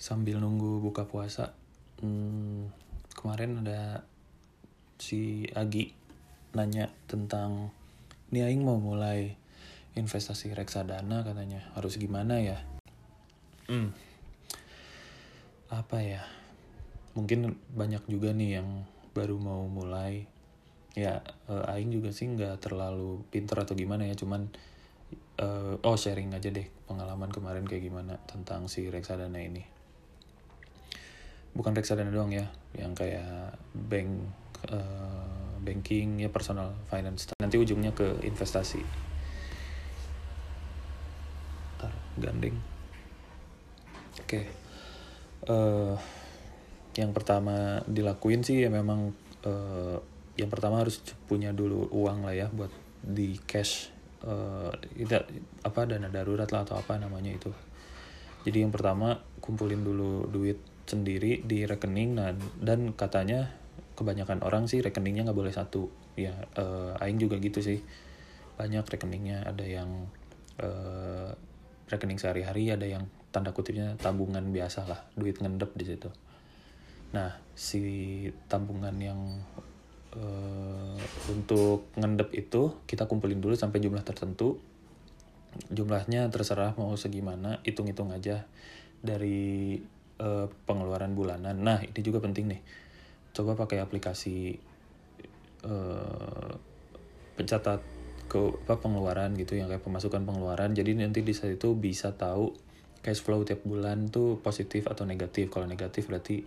sambil nunggu buka puasa. Hmm, kemarin ada si Agi nanya tentang ini Aing mau mulai investasi reksadana katanya. Harus gimana ya? Hmm, apa ya? Mungkin banyak juga nih yang baru mau mulai. Ya uh, Aing juga sih nggak terlalu pinter atau gimana ya cuman uh, oh sharing aja deh pengalaman kemarin kayak gimana tentang si reksadana ini bukan reksadana doang ya yang kayak bank uh, banking ya personal finance. Nanti ujungnya ke investasi. Ntar, gandeng. Oke. Okay. uh, yang pertama dilakuin sih ya memang uh, yang pertama harus punya dulu uang lah ya buat di cash uh, tidak apa dana darurat lah atau apa namanya itu. Jadi yang pertama kumpulin dulu duit sendiri di rekening dan dan katanya kebanyakan orang sih rekeningnya nggak boleh satu. Ya uh, aing juga gitu sih. Banyak rekeningnya. Ada yang uh, rekening sehari-hari ada yang tanda kutipnya tabungan biasa lah. Duit ngendep di situ. Nah si tabungan yang uh, untuk ngendep itu kita kumpulin dulu sampai jumlah tertentu. Jumlahnya terserah mau segimana hitung-hitung aja. Dari uh, pengeluaran bulanan. Nah, ini juga penting nih. Coba pakai aplikasi uh, pencatat ke apa pengeluaran gitu yang kayak pemasukan pengeluaran. Jadi nanti di saat itu bisa tahu cash flow tiap bulan tuh positif atau negatif. Kalau negatif berarti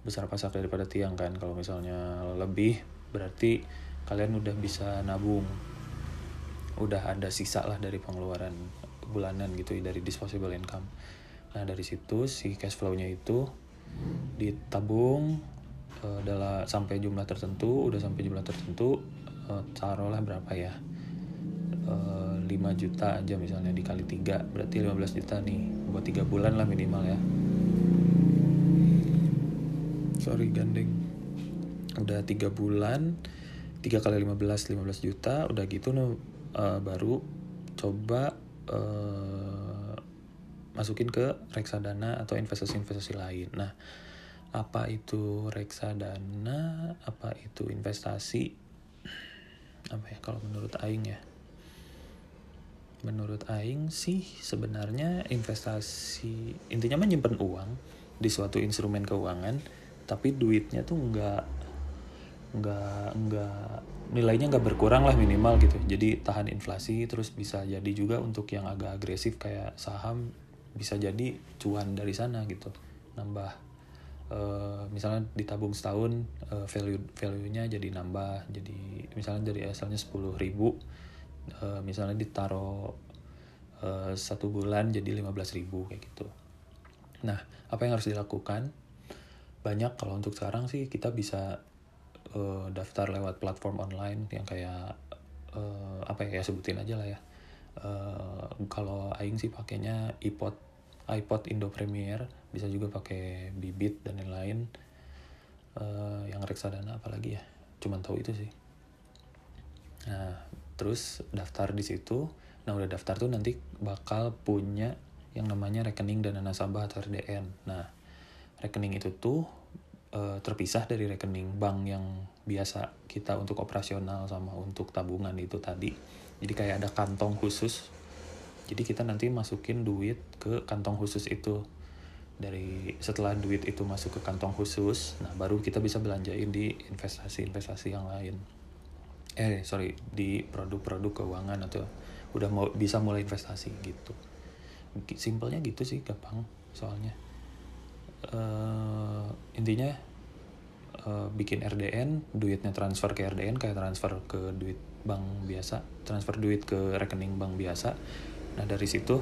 besar pasak daripada tiang kan. Kalau misalnya lebih berarti kalian udah bisa nabung. Udah ada sisa lah dari pengeluaran bulanan gitu dari disposable income Nah dari situ si cash flow-nya itu ditabung uh, sampai jumlah tertentu, udah sampai jumlah tertentu, uh, taruhlah berapa ya? Uh, eh, 5 juta aja misalnya dikali 3 berarti 15 juta nih. Buat 3 bulan lah minimal ya. Sorry gandeng. Udah 3 bulan 3 kali 15 15 juta udah gitu no, uh, baru coba uh, masukin ke reksadana atau investasi-investasi lain. Nah, apa itu reksadana? Apa itu investasi? Apa ya kalau menurut aing ya? Menurut aing sih sebenarnya investasi intinya menyimpan uang di suatu instrumen keuangan, tapi duitnya tuh nggak nggak nggak nilainya nggak berkurang lah minimal gitu jadi tahan inflasi terus bisa jadi juga untuk yang agak agresif kayak saham bisa jadi cuan dari sana gitu. Nambah uh, misalnya ditabung setahun uh, value value nya jadi nambah jadi misalnya dari asalnya sepuluh ribu uh, misalnya ditaruh uh, satu bulan jadi lima belas ribu kayak gitu. Nah apa yang harus dilakukan? Banyak kalau untuk sekarang sih kita bisa uh, daftar lewat platform online yang kayak uh, apa ya sebutin aja lah ya Uh, kalau aing sih pakainya iPod iPod Indo Premier bisa juga pakai bibit dan lain-lain. Uh, yang reksadana apalagi ya cuman tahu itu sih. Nah terus daftar di situ. Nah udah daftar tuh nanti bakal punya yang namanya rekening dana nasabah atau RDN nah rekening itu tuh uh, terpisah dari rekening bank yang biasa kita untuk operasional sama untuk tabungan itu tadi. Jadi kayak ada kantong khusus. Jadi kita nanti masukin duit ke kantong khusus itu. Dari setelah duit itu masuk ke kantong khusus nah baru kita bisa belanjain di investasi-investasi yang lain. Eh sorry di produk-produk keuangan atau udah mau bisa mulai investasi gitu. Simpelnya gitu sih gampang soalnya uh, intinya uh, bikin RDN duitnya transfer ke RDN kayak transfer ke duit bank biasa transfer duit ke rekening bank biasa. Nah dari situ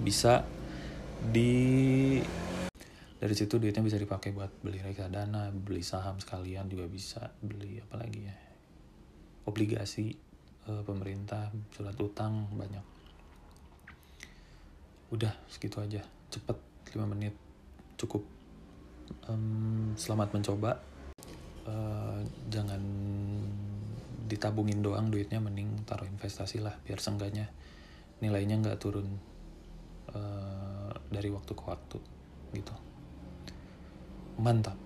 bisa di dari situ duitnya bisa dipakai buat beli reksadana beli saham sekalian juga bisa beli apa lagi ya obligasi uh, pemerintah surat utang banyak. Udah segitu aja. Cepet 5 menit cukup um, selamat mencoba. Uh, jangan ditabungin doang duitnya mending taruh investasi lah biar sengganya nilainya nggak turun uh, dari waktu ke waktu gitu. Mantap.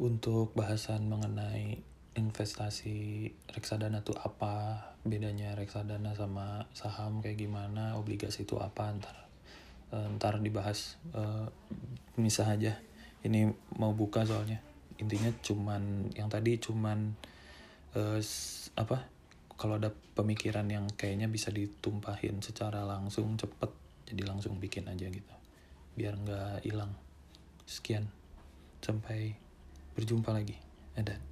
Untuk bahasan mengenai investasi reksadana tuh apa bedanya reksadana sama saham kayak gimana obligasi itu apa ntar uh, ntar dibahas uh, misah aja. Ini mau buka soalnya. Intinya cuman yang tadi cuman uh, apa kalau ada pemikiran yang kayaknya bisa ditumpahin secara langsung cepet jadi langsung bikin aja gitu. Biar nggak hilang. Sekian. Sampai berjumpa lagi. Ada